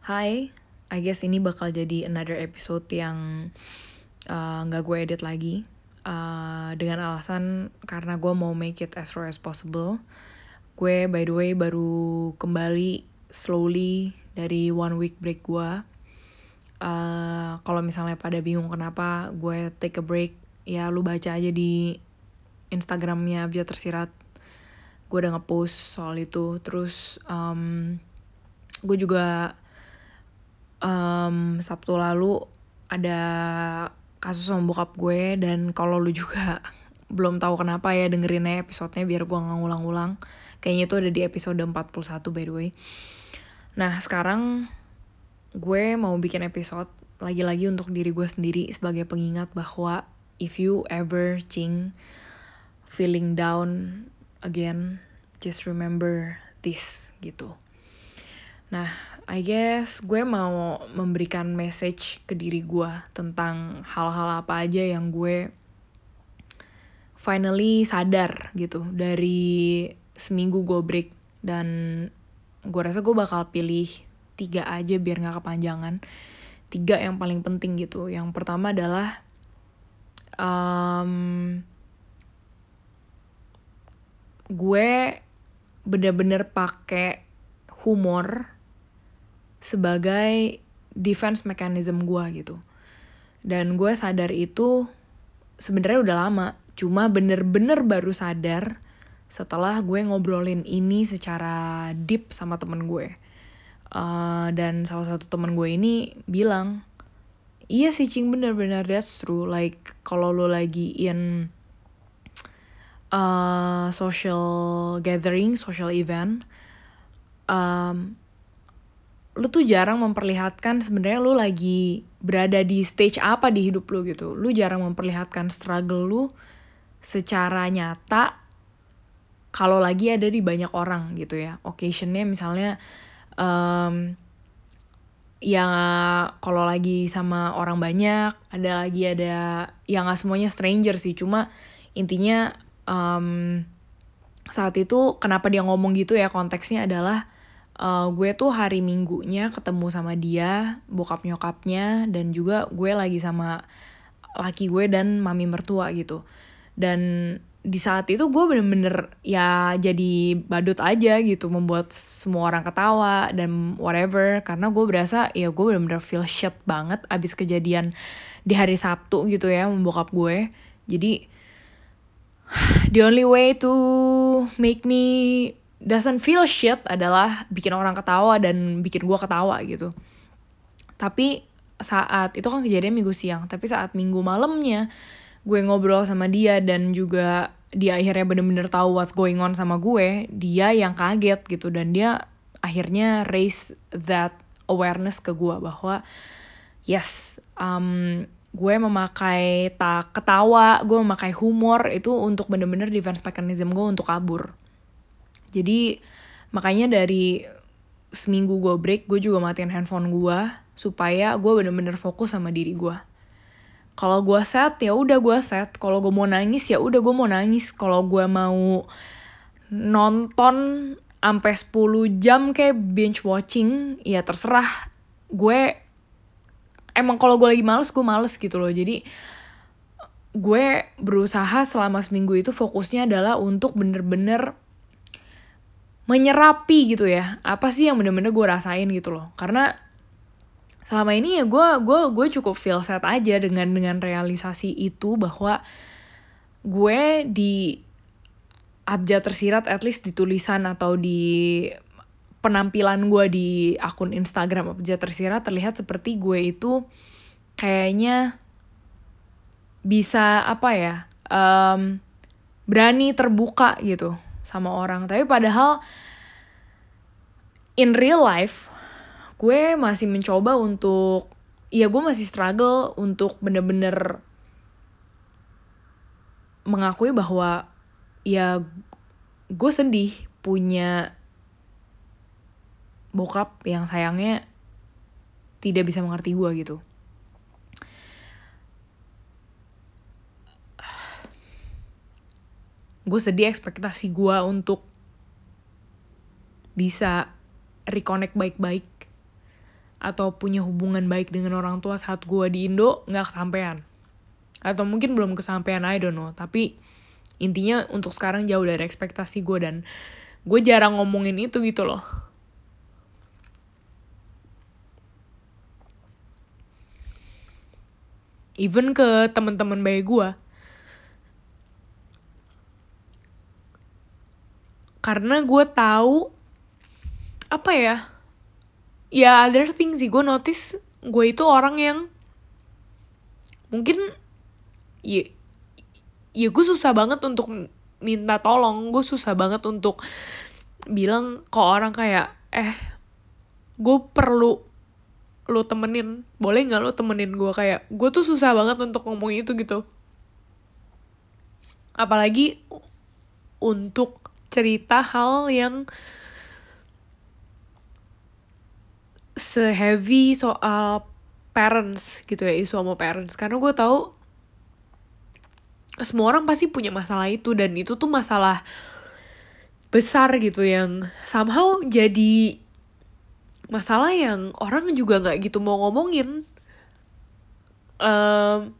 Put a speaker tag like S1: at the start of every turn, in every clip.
S1: Hai, I guess ini bakal jadi another episode yang uh, nggak gue edit lagi uh, dengan alasan karena gue mau make it as raw as possible. Gue by the way baru kembali slowly dari one week break gue. Uh, Kalau misalnya pada bingung kenapa gue take a break, ya lu baca aja di Instagramnya Abjad Tersirat. Gue udah ngepost soal itu. Terus um, gue juga um, Sabtu lalu ada kasus sama bokap gue dan kalau lu juga belum tahu kenapa ya dengerin aja episodenya biar gue nggak ngulang-ulang. Kayaknya itu ada di episode 41 by the way. Nah sekarang gue mau bikin episode lagi-lagi untuk diri gue sendiri sebagai pengingat bahwa if you ever cing feeling down again, just remember this gitu. Nah, I guess gue mau memberikan message ke diri gue tentang hal-hal apa aja yang gue finally sadar gitu dari seminggu gue break. Dan gue rasa gue bakal pilih tiga aja biar nggak kepanjangan. Tiga yang paling penting gitu. Yang pertama adalah um, gue bener-bener pakai humor sebagai defense mechanism gue gitu. Dan gue sadar itu sebenarnya udah lama cuma bener-bener baru sadar setelah gue ngobrolin ini secara deep sama temen gue. Uh, dan salah satu temen gue ini bilang iya sih cing bener-bener that's true. Like kalau lo lagi in uh, social gathering social event um, lu tuh jarang memperlihatkan sebenarnya lu lagi berada di stage apa di hidup lu gitu. Lu jarang memperlihatkan struggle lu secara nyata kalau lagi ada di banyak orang gitu ya. Occasionnya misalnya um, ya kalau lagi sama orang banyak, ada lagi ada yang gak semuanya stranger sih, cuma intinya um, saat itu kenapa dia ngomong gitu ya konteksnya adalah uh, gue tuh hari minggunya ketemu sama dia, bokap nyokapnya, dan juga gue lagi sama laki gue dan mami mertua gitu. Dan di saat itu gue bener-bener ya jadi badut aja gitu membuat semua orang ketawa dan whatever karena gue berasa ya gue bener-bener feel shit banget abis kejadian di hari Sabtu gitu ya membokap gue jadi the only way to make me doesn't feel shit adalah bikin orang ketawa dan bikin gue ketawa gitu. Tapi saat itu kan kejadian minggu siang, tapi saat minggu malamnya gue ngobrol sama dia dan juga dia akhirnya bener-bener tahu what's going on sama gue, dia yang kaget gitu dan dia akhirnya raise that awareness ke gue bahwa yes, um, gue memakai tak ketawa, gue memakai humor itu untuk bener-bener defense mechanism gue untuk kabur jadi makanya dari seminggu gue break, gue juga matiin handphone gue supaya gue bener-bener fokus sama diri gue. Kalau gue set ya udah gue set. Kalau gue mau nangis ya udah gue mau nangis. Kalau gue mau nonton sampai 10 jam kayak binge watching ya terserah gue emang kalau gue lagi males gue males gitu loh jadi gue berusaha selama seminggu itu fokusnya adalah untuk bener-bener menyerapi gitu ya. Apa sih yang bener-bener gue rasain gitu loh. Karena selama ini ya gue gue gue cukup feel sad aja dengan dengan realisasi itu bahwa gue di abjad tersirat at least di tulisan atau di penampilan gue di akun Instagram abjad tersirat terlihat seperti gue itu kayaknya bisa apa ya um, berani terbuka gitu sama orang tapi padahal in real life gue masih mencoba untuk ya gue masih struggle untuk bener-bener mengakui bahwa ya gue sedih punya bokap yang sayangnya tidak bisa mengerti gue gitu. Gue sedih ekspektasi gue untuk bisa reconnect baik-baik atau punya hubungan baik dengan orang tua saat gue di Indo nggak kesampaian. Atau mungkin belum kesampaian I don't know. Tapi intinya untuk sekarang jauh dari ekspektasi gue dan gue jarang ngomongin itu gitu loh. Even ke teman-teman baik gue karena gue tahu apa ya ya other thing sih. Gue notice gue itu orang yang mungkin ya ya gue susah banget untuk minta tolong. Gue susah banget untuk bilang ke orang kayak eh gue perlu lo temenin. Boleh nggak lo temenin gue kayak gue tuh susah banget untuk ngomong itu gitu. Apalagi untuk cerita hal yang seheavy soal parents gitu ya isu sama parents. Karena gue tahu semua orang pasti punya masalah itu dan itu tuh masalah besar gitu yang somehow jadi masalah yang orang juga nggak gitu mau ngomongin. Um,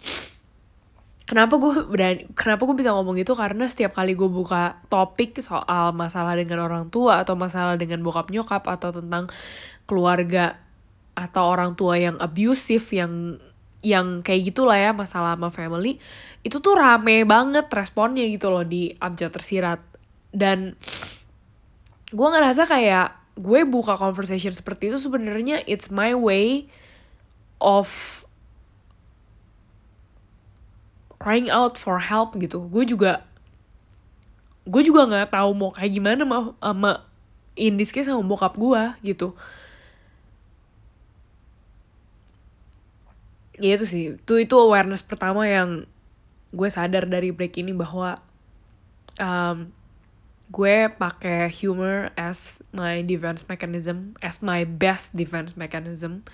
S1: kenapa gue berani kenapa gue bisa ngomong itu? Karena setiap kali gue buka topik soal masalah dengan orang tua atau masalah dengan bokap nyokap atau tentang keluarga atau orang tua yang abusive yang yang kayak gitulah ya masalah sama family itu tuh rame banget responnya gitu loh di abjad tersirat. Dan gue ngerasa kayak gue buka conversation seperti itu sebenarnya it's my way of crying out for help gitu. Gue juga gue juga nggak tahu mau kayak gimana sama, sama in this case sama bokap gue gitu. Ya itu sih. Itu itu awareness pertama yang gue sadar dari break ini bahwa um, gue pakai humor as my defense mechanism, as my best defense mechanism.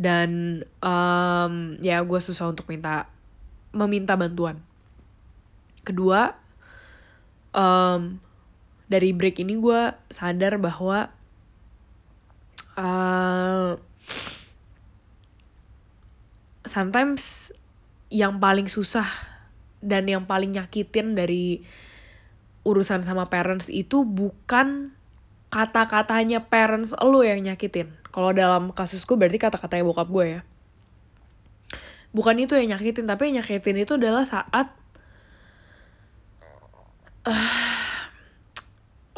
S1: Dan um, ya gue susah untuk minta meminta bantuan. Kedua, um, dari break ini gue sadar bahwa uh, sometimes yang paling susah dan yang paling nyakitin dari urusan sama parents itu bukan kata-katanya parents lo yang nyakitin. Kalau dalam kasusku berarti kata-katanya bokap gue ya. Bukan itu yang nyakitin, tapi yang nyakitin itu adalah saat uh,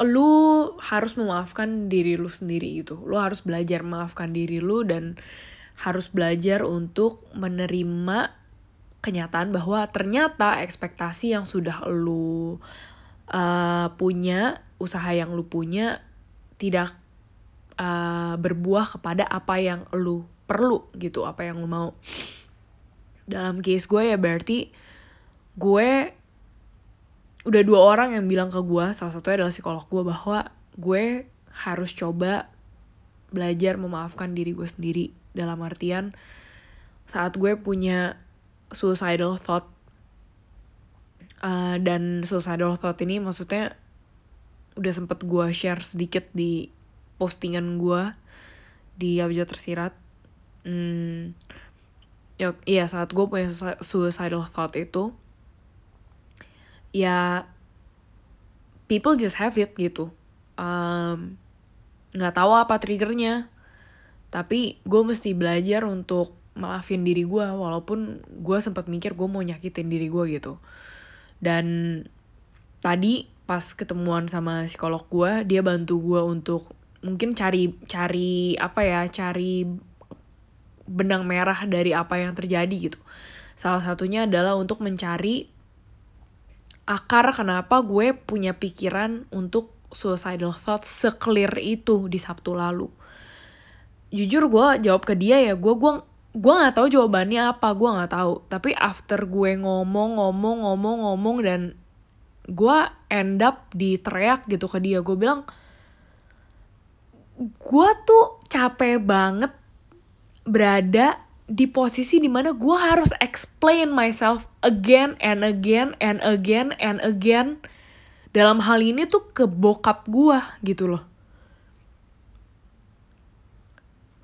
S1: lu harus memaafkan diri lu sendiri itu. Lu harus belajar memaafkan diri lu dan harus belajar untuk menerima kenyataan bahwa ternyata ekspektasi yang sudah lu uh, punya usaha yang lu punya tidak uh, berbuah kepada apa yang lu perlu gitu apa yang lu mau dalam case gue ya berarti gue udah dua orang yang bilang ke gue salah satunya adalah psikolog gue bahwa gue harus coba belajar memaafkan diri gue sendiri dalam artian saat gue punya suicidal thought Uh, dan suicidal thought ini maksudnya udah sempet gue share sedikit di postingan gue di Abjad Tersirat. Hmm, ya, iya saat gue punya suicidal thought itu, ya people just have it gitu. Um, nggak tahu apa triggernya, tapi gue mesti belajar untuk maafin diri gue walaupun gue sempat mikir gue mau nyakitin diri gue gitu dan tadi pas ketemuan sama psikolog gue dia bantu gue untuk mungkin cari cari apa ya cari benang merah dari apa yang terjadi gitu. Salah satunya adalah untuk mencari akar kenapa gue punya pikiran untuk suicidal thoughts seclear itu di Sabtu lalu. Jujur gue jawab ke dia ya gue gue gue nggak tahu jawabannya apa gue nggak tahu. Tapi after gue ngomong ngomong ngomong ngomong dan gue end up di teriak gitu ke dia gue bilang gue tuh capek banget berada di posisi di mana gue harus explain myself again and again and again and again. Dalam hal ini tuh ke bokap gue gitu loh.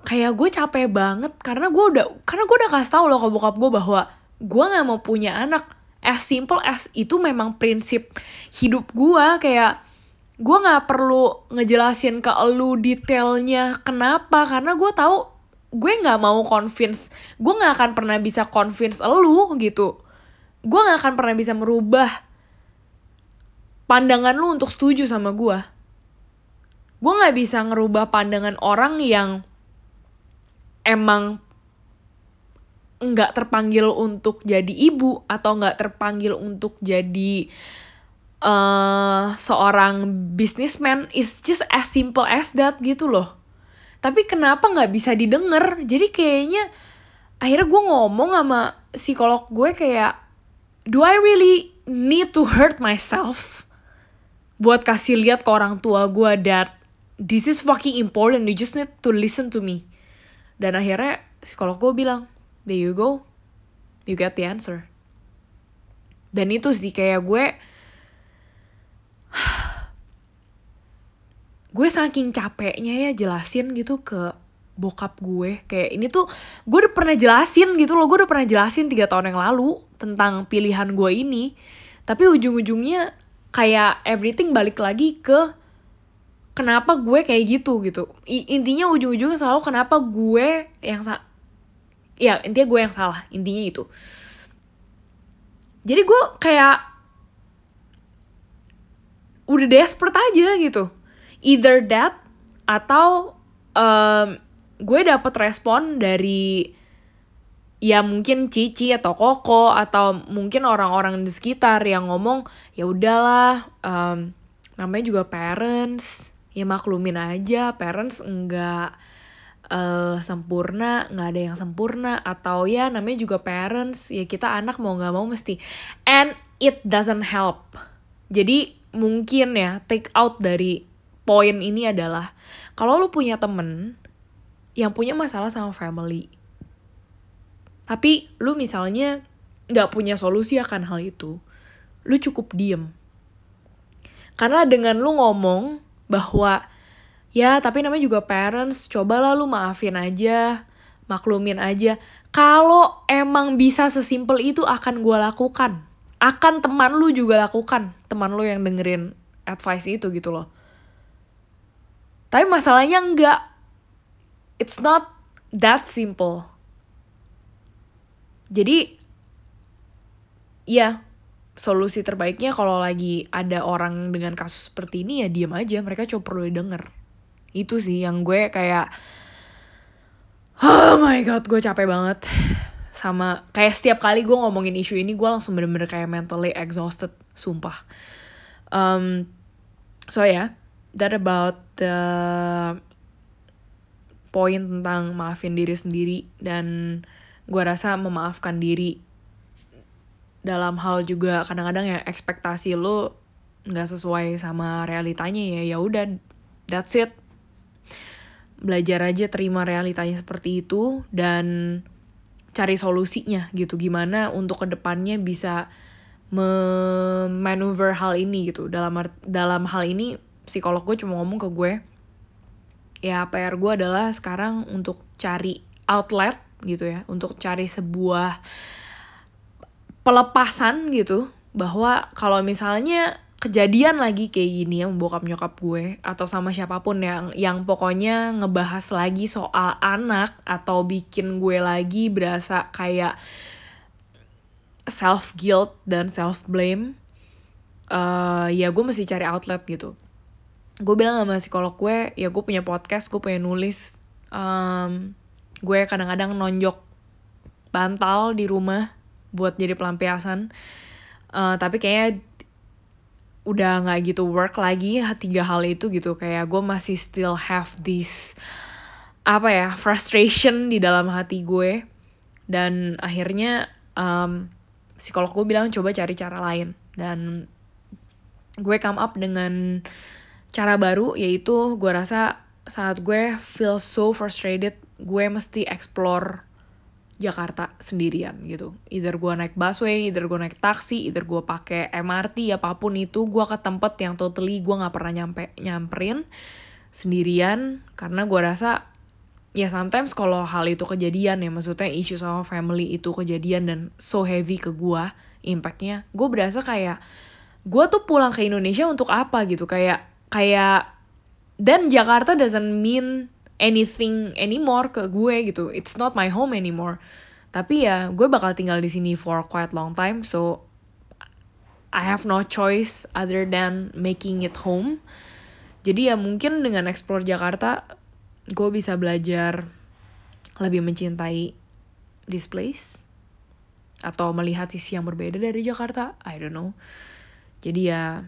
S1: Kayak gue capek banget karena gue udah karena gue udah kasih tau loh ke bokap gue bahwa gue nggak mau punya anak. As simple as itu memang prinsip hidup gue kayak gue nggak perlu ngejelasin ke lu detailnya kenapa karena gue tahu gue nggak mau convince gue nggak akan pernah bisa convince lu gitu. Gue nggak akan pernah bisa merubah pandangan lu untuk setuju sama gue. Gue nggak bisa ngerubah pandangan orang yang emang nggak terpanggil untuk jadi ibu atau nggak terpanggil untuk jadi uh, seorang businessman. Is just as simple as that gitu loh tapi kenapa nggak bisa didengar? Jadi kayaknya akhirnya gue ngomong sama psikolog gue kayak do I really need to hurt myself buat kasih lihat ke orang tua gue that this is fucking important you just need to listen to me? Dan akhirnya psikolog gue bilang there you go you get the answer. Dan itu sih kayak gue gue saking capeknya ya jelasin gitu ke bokap gue. Kayak ini tuh gue udah pernah jelasin gitu loh. Gue udah pernah jelasin tiga tahun yang lalu tentang pilihan gue ini. Tapi ujung-ujungnya kayak everything balik lagi ke kenapa gue kayak gitu gitu. I, intinya ujung-ujungnya selalu kenapa gue yang sa ya intinya gue yang salah. Intinya itu. Jadi gue kayak udah desperate aja gitu either that atau um, gue dapet respon dari ya mungkin Cici atau Koko atau mungkin orang-orang di sekitar yang ngomong ya udahlah um, namanya juga parents ya maklumin aja parents enggak uh, sempurna nggak ada yang sempurna atau ya namanya juga parents ya kita anak mau nggak mau mesti and it doesn't help. Jadi mungkin ya take out dari poin ini adalah kalau lu punya temen yang punya masalah sama family tapi lu misalnya nggak punya solusi akan hal itu lu cukup diem. Karena dengan lu ngomong bahwa ya tapi namanya juga parents cobalah lu maafin aja maklumin aja. Kalau emang bisa sesimpel itu akan gue lakukan. Akan teman lu juga lakukan. Teman lu yang dengerin advice itu gitu loh tapi masalahnya enggak. It's not that simple. Jadi ya solusi terbaiknya kalau lagi ada orang dengan kasus seperti ini ya diam aja. Mereka cuma perlu denger itu sih yang gue kayak oh my god gue capek banget. Sama kayak setiap kali gue ngomongin isu ini gue langsung bener-bener kayak mentally exhausted sumpah. Um, so ya. yeah, that about the poin tentang maafin diri sendiri dan gue rasa memaafkan diri dalam hal juga kadang-kadang ya ekspektasi lo nggak sesuai sama realitanya ya ya udah that's it. Belajar aja terima realitanya seperti itu dan cari solusinya gitu gimana untuk ke depannya bisa memanuver hal ini gitu. Dalam dalam hal ini psikolog gue cuma ngomong ke gue ya PR gue adalah sekarang untuk cari outlet gitu ya untuk cari sebuah pelepasan gitu bahwa kalau misalnya kejadian lagi kayak gini ya bokap nyokap gue atau sama siapa pun yang yang pokoknya ngebahas lagi soal anak atau bikin gue lagi berasa kayak self guilt dan self blame uh, ya gue mesti cari outlet gitu gue bilang sama psikolog gue ya gue punya podcast gue punya nulis. Um, gue kadang-kadang nonjok bantal di rumah buat jadi pelampiasan. Uh, tapi kayaknya udah nggak gitu work lagi tiga hal itu gitu. Kayak gue masih still have this apa ya frustration di dalam hati gue. Dan akhirnya um, psikolog gue bilang coba cari cara lain. Dan gue come up dengan cara baru yaitu gue rasa saat gue feel so frustrated gue mesti explore Jakarta sendirian gitu. Either gue naik busway, either gue naik taksi, either gue pakai MRT, apa pun itu, gue ke tempat yang totally gue nggak pernah nyampe nyamperin sendirian karena gue rasa ya sometimes kalau hal itu kejadian ya maksudnya isu sama family itu kejadian dan so heavy ke gue impactnya gue berasa kayak gue tuh pulang ke Indonesia untuk apa gitu kayak kayak dan Jakarta doesn't mean anything anymore ke gue gitu. It's not my home anymore. Tapi ya gue bakal tinggal di sini for quite long time so I have no choice other than making it home. Jadi ya mungkin dengan explore Jakarta gue bisa belajar lebih mencintai this place atau melihat sisi yang berbeda dari Jakarta I don't know. Jadi ya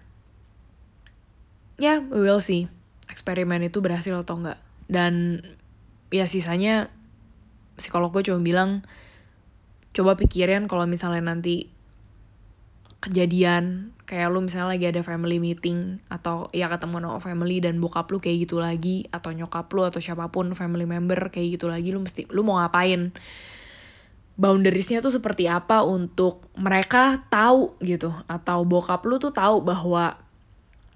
S1: ya yeah, we will see. Eksperimen itu berhasil atau enggak. Dan ya sisanya psikolog gue cuma bilang coba pikirin kalau misalnya nanti kejadian kayak lu misalnya lagi ada family meeting atau ya ketemu sama family dan bokap lu kayak gitu lagi atau nyokap lu atau siapa pun family member kayak gitu lagi lu mesti lu mau ngapain? Boundariesnya tuh seperti apa untuk mereka tahu gitu atau bokap lu tuh tahu bahwa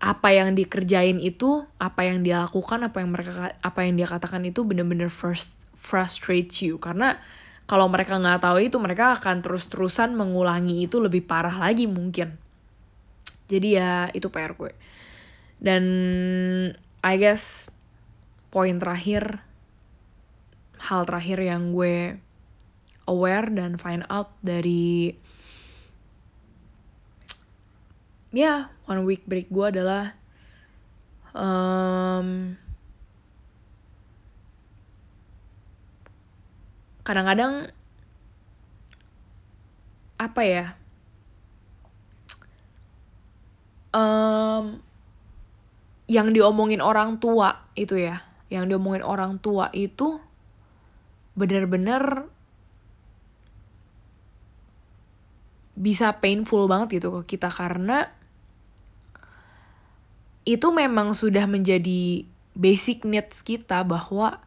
S1: apa yang dikerjain itu apa yang dia lakukan apa yang mereka apa yang dia katakan itu bener-bener first frustrates you. Karena kalau mereka nggak tahu itu mereka akan terus-terusan mengulangi itu lebih parah lagi mungkin. Jadi ya itu PR gue. Dan I guess poin terakhir hal terakhir yang gue aware dan find out dari ya yeah, one week break gue adalah um, kadang-kadang apa ya? Um, yang diomongin orang tua itu ya yang diomongin orang tua itu bener-bener bisa painful banget gitu ke kita karena itu memang sudah menjadi basic needs kita bahwa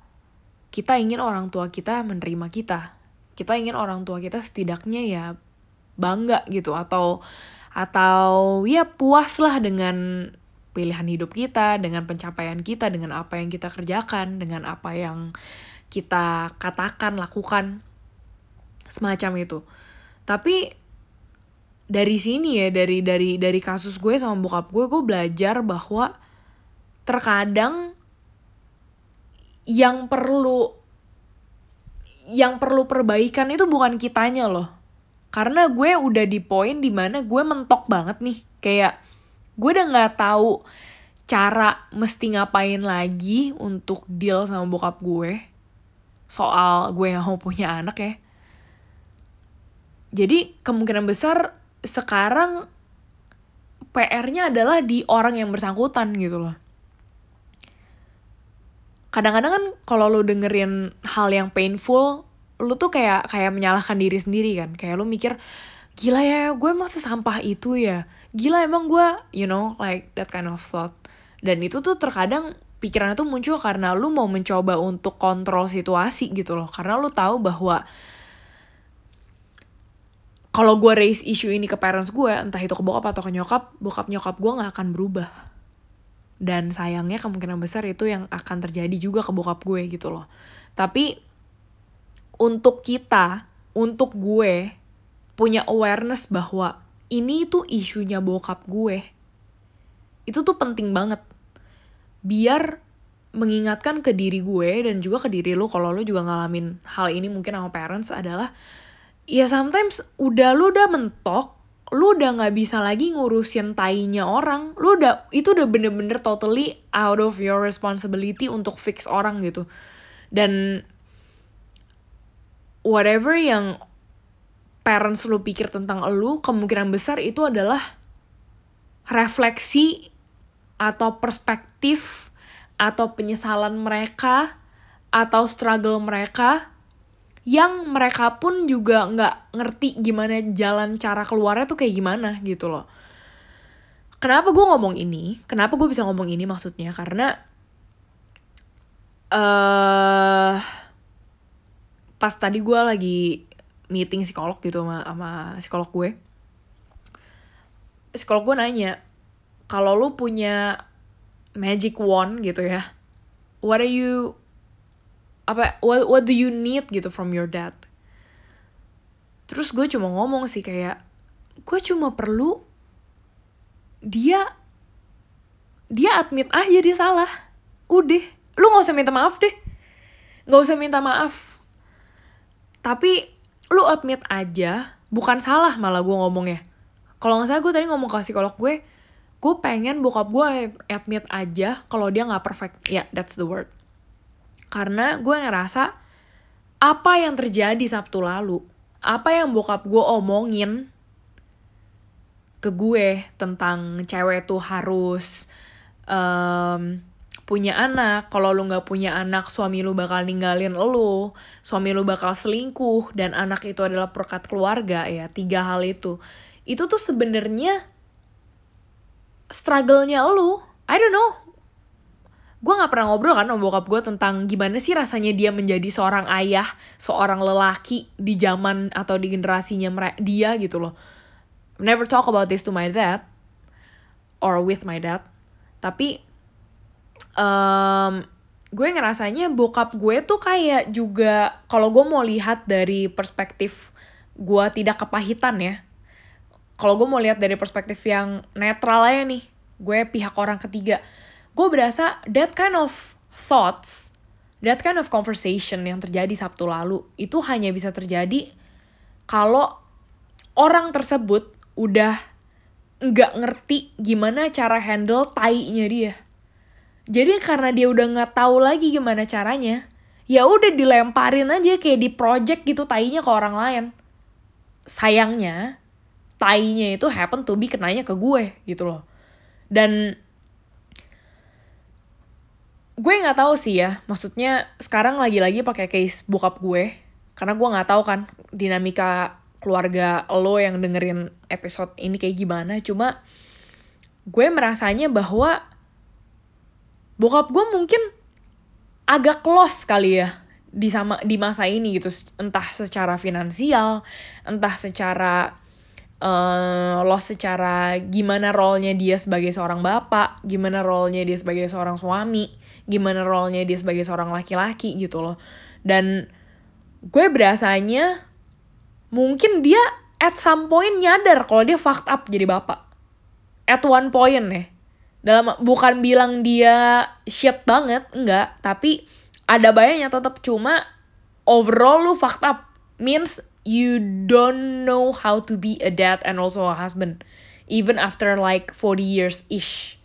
S1: kita ingin orang tua kita menerima kita. Kita ingin orang tua kita setidaknya ya bangga gitu atau atau ya puas lah dengan pilihan hidup kita, dengan pencapaian kita, dengan apa yang kita kerjakan, dengan apa yang kita katakan, lakukan. Semacam itu. Tapi dari sini ya, dari dari dari kasus gue sama bokap gue, gue belajar bahwa terkadang yang perlu yang perlu perbaikan itu bukan kitanya loh. Karena gue udah di poin di mana gue mentok banget nih. Kayak gue udah nggak tahu cara mesti ngapain lagi untuk deal sama bokap gue. Soal gue yang mau punya anak ya. Jadi kemungkinan besar sekarang PR-nya adalah di orang yang bersangkutan gitu loh. Kadang-kadang kan kalau lu dengerin hal yang painful lu tuh kayak kayak menyalahkan diri sendiri kan. Kayak lu mikir gila ya gue emang sesampah itu ya. Gila emang gue you know like that kind of thought. Dan itu tuh terkadang pikirannya tuh muncul karena lu mau mencoba untuk kontrol situasi gitu loh. Karena lu tahu bahwa kalau gue raise issue ini ke parents gue entah itu ke bokap atau ke nyokap bokap nyokap gue nggak akan berubah. Dan sayangnya kemungkinan besar itu yang akan terjadi juga ke bokap gue gitu loh. Tapi untuk kita untuk gue punya awareness bahwa ini tuh isunya bokap gue. Itu tuh penting banget. Biar mengingatkan ke diri gue dan juga ke diri lo kalau lo juga ngalamin hal ini mungkin sama parents adalah ya sometimes udah lo udah mentok lu udah nggak bisa lagi ngurusin tainya orang. Lu udah itu udah bener-bener totally out of your responsibility untuk fix orang gitu. Dan whatever yang parents lu pikir tentang lu kemungkinan besar itu adalah refleksi atau perspektif atau penyesalan mereka atau struggle mereka yang mereka pun juga nggak ngerti gimana jalan cara keluarnya tuh kayak gimana gitu loh. Kenapa gue ngomong ini? Kenapa gue bisa ngomong ini maksudnya? Karena uh, pas tadi gue lagi meeting psikolog gitu sama, sama psikolog gue. Psikolog gue nanya, kalau lu punya magic wand gitu ya, what are you apa what what do you need gitu from your dad? Terus gue cuma ngomong sih kayak gue cuma perlu dia dia admit aja dia salah. Udah lu nggak usah minta maaf deh. Nggak usah minta maaf. Tapi lu admit aja bukan salah malah gue ngomongnya. Kalau nggak salah gue tadi ngomong ke psikolog gue gue pengen bokap gue admit aja kalau dia nggak perfect. Ya yeah, that's the word karena gue ngerasa apa yang terjadi Sabtu lalu, apa yang bokap gue omongin ke gue tentang cewek tuh harus um, punya anak, kalau lu nggak punya anak, suami lu bakal ninggalin lu, suami lu bakal selingkuh, dan anak itu adalah perkat keluarga ya, tiga hal itu. Itu tuh sebenarnya struggle-nya lu. I don't know, gue nggak pernah ngobrol kan sama bokap gue tentang gimana sih rasanya dia menjadi seorang ayah, seorang lelaki di zaman atau di generasinya dia gitu loh. Never talk about this to my dad or with my dad. Tapi um, gue ngerasanya bokap gue tuh kayak juga kalau gue mau lihat dari perspektif gue tidak kepahitan ya. Kalau gue mau lihat dari perspektif yang netral aja nih, gue pihak orang ketiga gue berasa that kind of thoughts, that kind of conversation yang terjadi Sabtu lalu itu hanya bisa terjadi kalau orang tersebut udah nggak ngerti gimana cara handle tai-nya dia. Jadi karena dia udah nggak tahu lagi gimana caranya, ya udah dilemparin aja kayak di project gitu tainya ke orang lain. Sayangnya, tainya itu happen to be kenanya ke gue gitu loh. Dan gue nggak tahu sih ya maksudnya sekarang lagi-lagi pakai case bokap gue karena gue nggak tahu kan dinamika keluarga lo yang dengerin episode ini kayak gimana. Cuma gue merasanya bahwa bokap gue mungkin agak close kali ya di sama di masa ini gitu entah secara finansial entah secara uh, lo secara gimana role-nya dia sebagai seorang bapak gimana role-nya dia sebagai seorang suami gimana role-nya dia sebagai seorang laki-laki gitu loh. Dan gue berasanya mungkin dia at some point nyadar kalau dia fucked up jadi bapak. At one point ya. Dalam bukan bilang dia shit banget, enggak, tapi ada bayanya tetap cuma overall lu fucked up means you don't know how to be a dad and also a husband even after like 40 years ish.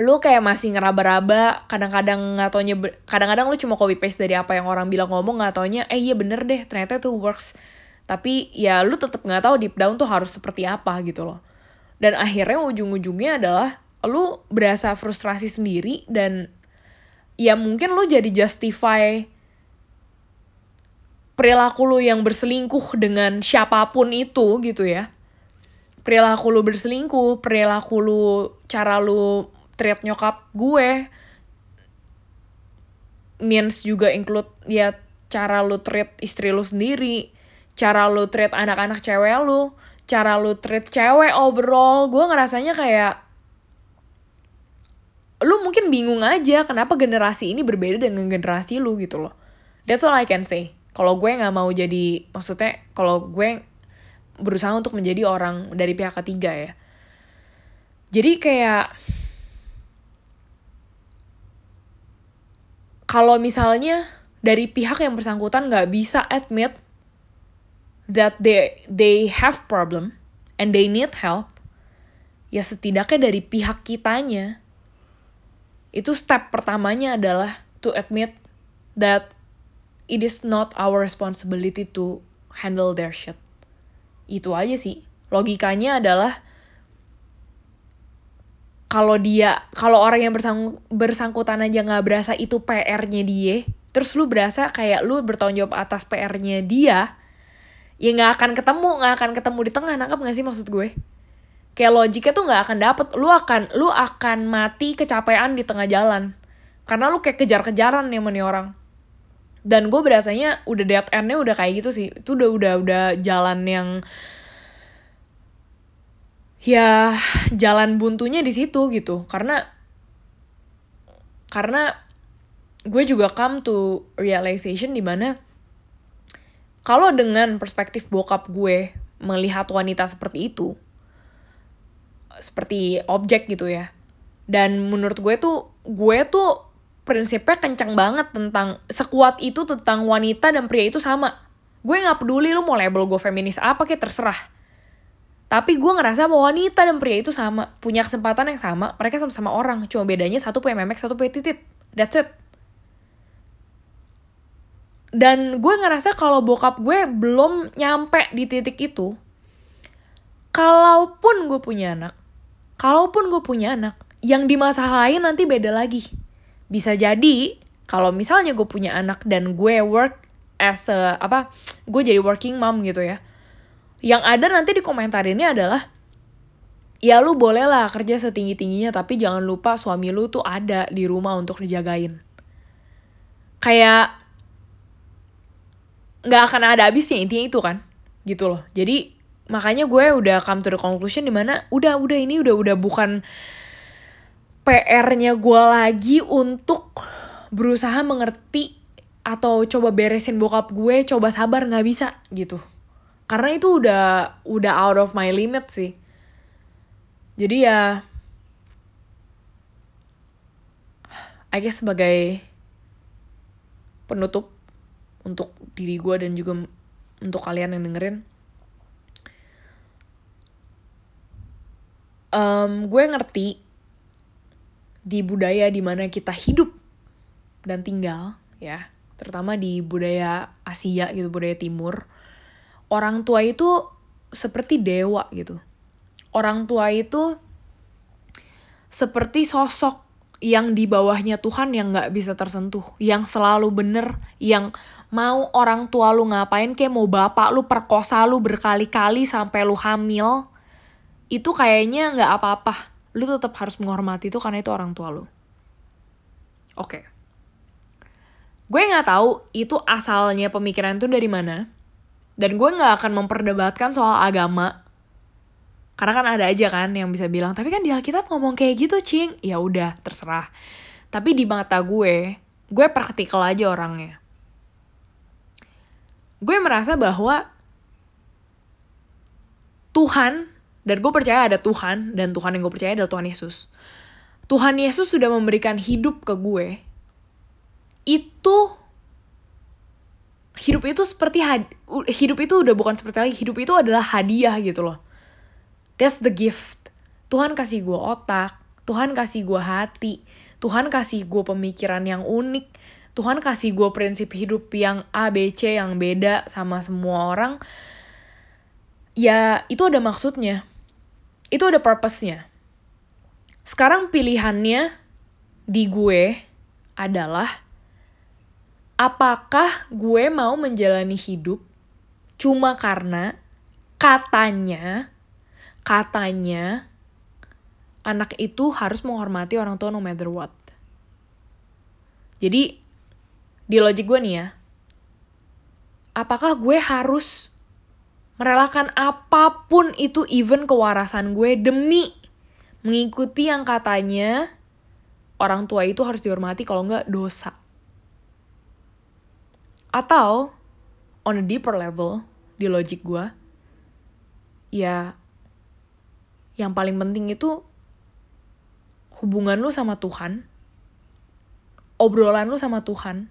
S1: Lu kayak masih ngeraba-raba kadang-kadang nggak taunya kadang-kadang lu cuma copy paste dari apa yang orang bilang ngomong nggak taunya eh iya bener deh ternyata itu works. Tapi ya lu tetap nggak tahu deep down tuh harus seperti apa gitu loh. Dan akhirnya ujung-ujungnya adalah lu berasa frustrasi sendiri dan ya mungkin lu jadi justify perilaku lu yang berselingkuh dengan siapa pun itu gitu ya. Perilaku lu berselingkuh perilaku lu cara lu treat nyokap gue means juga include ya cara lu treat istri lu sendiri cara lu treat anak-anak cewek lu cara lu treat cewek overall. Gue ngerasanya kayak lu mungkin bingung aja kenapa generasi ini berbeda dengan generasi lu gitu loh. That's all I can say kalau gue nggak mau jadi maksudnya kalau gue berusaha untuk menjadi orang dari pihak ketiga ya. Jadi kayak kalau misalnya dari pihak yang bersangkutan nggak bisa admit that they they have problem and they need help, ya setidaknya dari pihak kitanya itu step pertamanya adalah to admit that it is not our responsibility to handle their shit. Itu aja sih. Logikanya adalah kalau dia kalau orang yang bersang, bersangkutan aja nggak berasa itu PR-nya dia terus lu berasa kayak lu bertanggung jawab atas PR-nya dia ya nggak akan ketemu nggak akan ketemu di tengah nangkap nggak sih maksud gue kayak logiknya tuh nggak akan dapet lu akan lu akan mati kecapean di tengah jalan karena lu kayak kejar-kejaran nih nih orang dan gue berasanya udah dead end-nya udah kayak gitu sih. Itu udah udah udah jalan yang ya jalan buntunya di situ gitu. Karena karena gue juga come to realization di mana kalau dengan perspektif bokap gue melihat wanita seperti itu seperti objek gitu ya dan menurut gue tuh gue tuh prinsipnya kencang banget tentang sekuat itu tentang wanita dan pria itu sama. Gue nggak peduli lu mau label gue feminis apa kayak terserah. Tapi gue ngerasa bahwa wanita dan pria itu sama. Punya kesempatan yang sama mereka sama-sama orang. Cuma bedanya satu punya memek satu punya titit. That's it. Dan gue ngerasa kalau bokap gue belum nyampe di titik itu kalaupun gue punya anak kalaupun gue punya anak yang di masa lain nanti beda lagi bisa jadi kalau misalnya gue punya anak dan gue work as a apa gue jadi working mom gitu ya yang ada nanti di komentar ini adalah ya lu boleh lah kerja setinggi tingginya tapi jangan lupa suami lu tuh ada di rumah untuk dijagain. Kayak nggak akan ada habisnya intinya itu kan gitu loh. Jadi makanya gue udah come to the conclusion di mana udah udah ini udah udah bukan PR-nya gue lagi untuk berusaha mengerti atau coba beresin bokap gue coba sabar nggak bisa gitu. Karena itu udah udah out of my limit sih. Jadi ya I guess sebagai penutup untuk diri gue dan juga untuk kalian yang dengerin. Um, gue ngerti di budaya di mana kita hidup dan tinggal ya terutama di budaya Asia gitu budaya Timur orang tua itu seperti dewa gitu orang tua itu seperti sosok yang di bawahnya Tuhan yang nggak bisa tersentuh, yang selalu bener, yang mau orang tua lu ngapain kayak mau bapak lu perkosa lu berkali-kali sampai lu hamil, itu kayaknya nggak apa-apa. Lu tetap harus menghormati itu karena itu orang tua lu. Oke. Okay. Gue nggak tahu itu asalnya pemikiran itu dari mana. Dan gue nggak akan memperdebatkan soal agama karena kan ada aja kan yang bisa bilang, tapi kan di Alkitab ngomong kayak gitu, Cing. Ya udah, terserah. Tapi di mata gue, gue praktikal aja orangnya. Gue merasa bahwa Tuhan, dan gue percaya ada Tuhan, dan Tuhan yang gue percaya adalah Tuhan Yesus. Tuhan Yesus sudah memberikan hidup ke gue. Itu hidup itu seperti hidup itu udah bukan seperti lagi hidup itu adalah hadiah gitu loh That's the gift. Tuhan kasih gue otak, Tuhan kasih gue hati, Tuhan kasih gue pemikiran yang unik, Tuhan kasih gue prinsip hidup yang A, B, C yang beda sama semua orang. Ya itu ada maksudnya. Itu ada purpose-nya. Sekarang pilihannya di gue adalah apakah gue mau menjalani hidup cuma karena katanya katanya anak itu harus menghormati orang tua no matter what. Jadi di logik gue nih ya, apakah gue harus merelakan apa pun itu even kewarasan gue demi mengikuti yang katanya orang tua itu harus dihormati kalau nggak dosa. Atau on a deeper level di logik gue, ya yang paling penting itu hubungan lu sama Tuhan, obrolan lu sama Tuhan.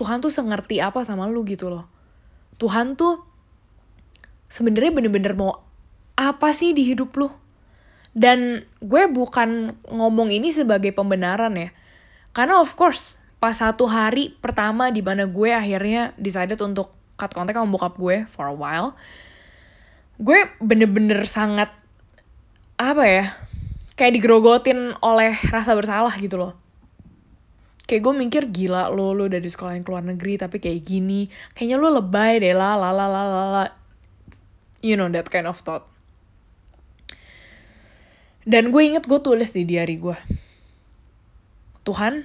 S1: Tuhan tuh sengerti apa sama lu gitu loh. Tuhan tuh sebenarnya bener-bener mau apa sih di hidup lu? Dan gue bukan ngomong ini sebagai pembenaran ya. Karena of course, pas satu hari pertama di mana gue akhirnya decided untuk cut kontak sama bokap gue for a while, gue bener-bener sangat apa ya kayak digerogotin oleh rasa bersalah gitu loh kayak gue mikir gila lo lo dari sekolah yang keluar negeri tapi kayak gini kayaknya lo lebay deh lah la la la la la you know that kind of thought. Dan gue inget gue tulis di diary gue Tuhan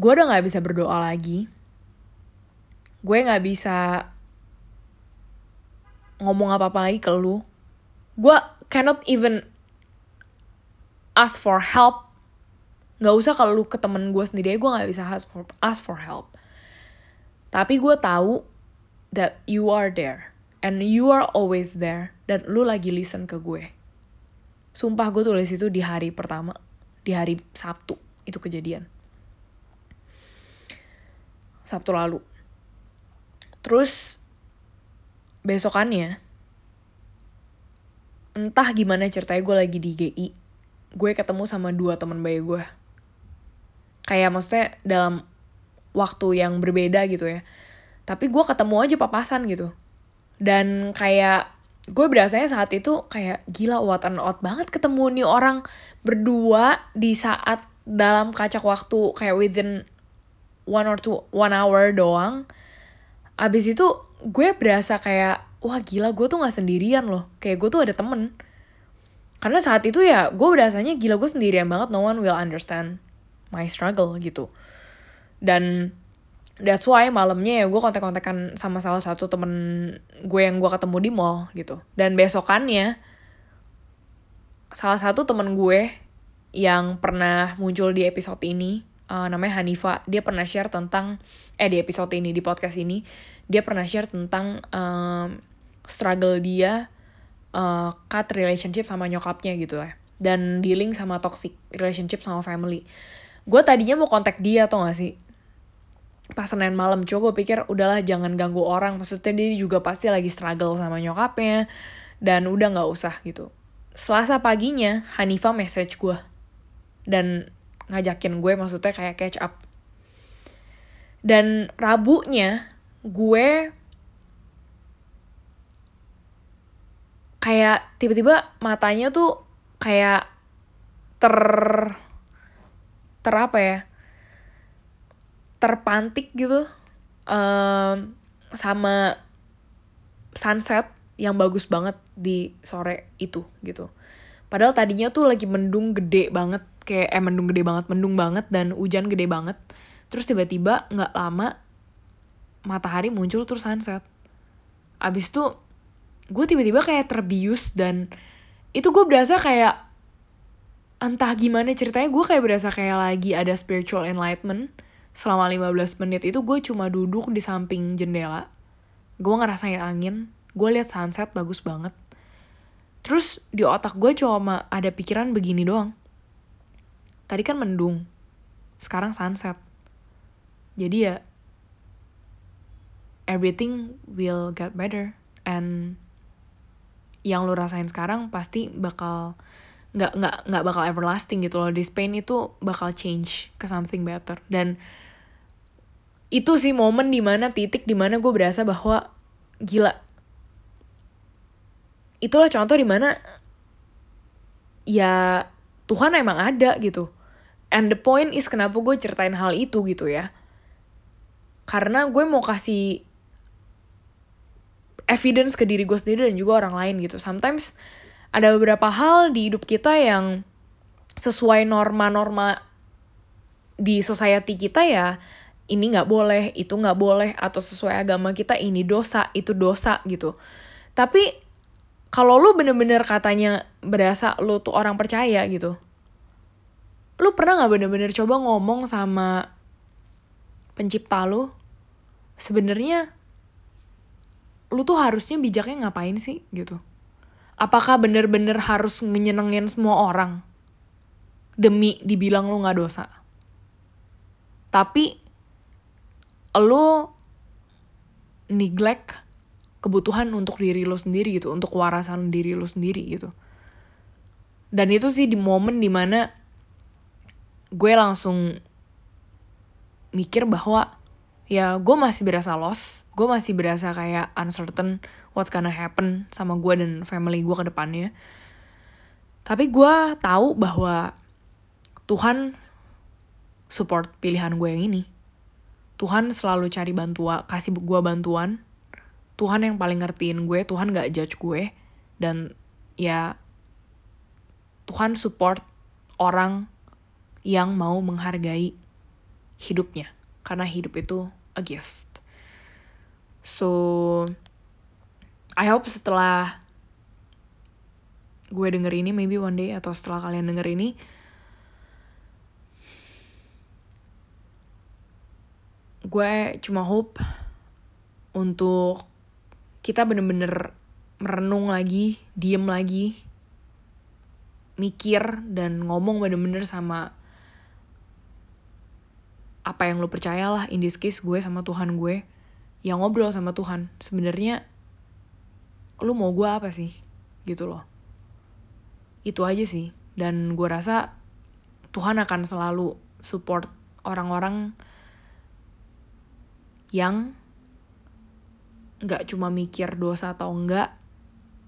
S1: gue udah gak bisa berdoa lagi. Gue gak bisa ngomong apa-apa lagi ke lu. Gue cannot even ask for help. Nggak usah kalau lu ke temen gue sendiri gue nggak bisa ask for ask for help. Tapi gue tahu that you are there and you are always there. Dan lu lagi listen ke gue. Sumpah gue tulis itu di hari pertama. Di hari Sabtu itu kejadian. Sabtu lalu. Terus besokannya entah gimana ceritanya gue lagi di GI gue ketemu sama dua teman baik gue. Kayak maksudnya dalam waktu yang berbeda gitu ya. Tapi gue ketemu aja papasan gitu dan kayak gue berasanya saat itu kayak gila what an out banget ketemu nih orang berdua di saat dalam kacak waktu kayak within one or two one hour doang. Abis itu gue berasa kayak wah gila gue tuh nggak sendirian loh. Kayak gue tuh ada temen. Karena saat itu ya gue berasanya gila gue sendirian banget no one will understand my struggle gitu. Dan that's why malamnya ya gue kontak-kontakan sama salah satu temen gue yang gue ketemu di mall gitu. Dan besokannya salah satu temen gue yang pernah muncul di episode ini uh, namanya Hanifa dia pernah share tentang eh di episode ini di podcast ini dia pernah share tentang um, struggle dia uh, cut relationship sama nyokapnya gitu ya. Dan dealing sama toxic relationship sama family. Gue tadinya mau kontak dia atau gak sih pas Senin malam coba gue pikir udahlah jangan ganggu orang. Maksudnya dia juga pasti lagi struggle sama nyokapnya dan udah nggak usah gitu. Selasa paginya Hanifa message gue dan ngajakin gue maksudnya kayak catch up. Dan Rabunya gue kayak tiba-tiba matanya tuh kayak ter ter apa ya terpantik gitu um, sama sunset yang bagus banget di sore itu gitu. Padahal tadinya tuh lagi mendung gede banget kayak eh mendung gede banget mendung banget dan hujan gede banget. Terus tiba-tiba nggak lama matahari muncul terus sunset. Abis tuh gue tiba-tiba kayak terbius dan itu gue berasa kayak entah gimana ceritanya gue kayak berasa kayak lagi ada spiritual enlightenment selama 15 menit itu gue cuma duduk di samping jendela. Gue ngerasain angin gue lihat sunset bagus banget. Terus di otak gue cuma ada pikiran begini doang. Tadi kan mendung sekarang sunset. Jadi ya everything will get better. And yang lo rasain sekarang pasti bakal nggak nggak nggak bakal everlasting gitu loh. This pain itu bakal change ke something better. Dan itu sih momen di mana titik di mana gue berasa bahwa gila. Itulah contoh di mana ya Tuhan emang ada gitu. And the point is kenapa gue ceritain hal itu gitu ya. Karena gue mau kasih evidence ke diri gue sendiri dan juga orang lain gitu. Sometimes ada beberapa hal di hidup kita yang sesuai norma-norma di society kita ya ini nggak boleh itu nggak boleh atau sesuai agama kita ini dosa itu dosa gitu. Tapi kalau lu bener-bener katanya berasa lu tuh orang percaya gitu lu pernah nggak bener-bener coba ngomong sama pencipta lu? Sebenarnya lu tuh harusnya bijaknya ngapain sih gitu? Apakah bener-bener harus nyenengin semua orang demi dibilang lu nggak dosa? Tapi lu neglect kebutuhan untuk diri lo sendiri gitu untuk warasan diri lo sendiri gitu. Dan itu sih di momen di mana gue langsung mikir bahwa ya gue masih berasa lost gue masih berasa kayak uncertain what's gonna happen sama gue dan family gue ke depannya. Tapi gue tahu bahwa Tuhan support pilihan gue yang ini Tuhan selalu cari bantuan kasih gue bantuan. Tuhan yang paling ngertiin gue Tuhan gak judge gue. Dan ya Tuhan support orang yang mau menghargai hidupnya. Karena hidup itu a gift. So, I hope setelah gue denger ini, maybe one day, atau setelah kalian denger ini, gue cuma hope untuk kita bener-bener merenung lagi, diem lagi, mikir dan ngomong bener-bener sama apa yang lo percaya lah in this case gue sama Tuhan gue yang ngobrol sama Tuhan. Sebenarnya lu mau gue apa sih? Gitu loh. Itu aja sih. Dan gue rasa Tuhan akan selalu support orang-orang yang nggak cuma mikir dosa atau enggak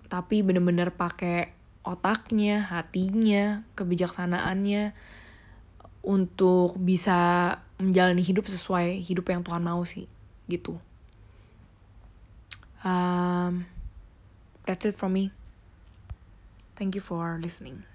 S1: tapi bener-bener pakai otaknya, hatinya, kebijaksanaannya untuk bisa menjalani hidup sesuai hidup yang Tuhan mau sih gitu. Um, that's it from me. Thank you for listening.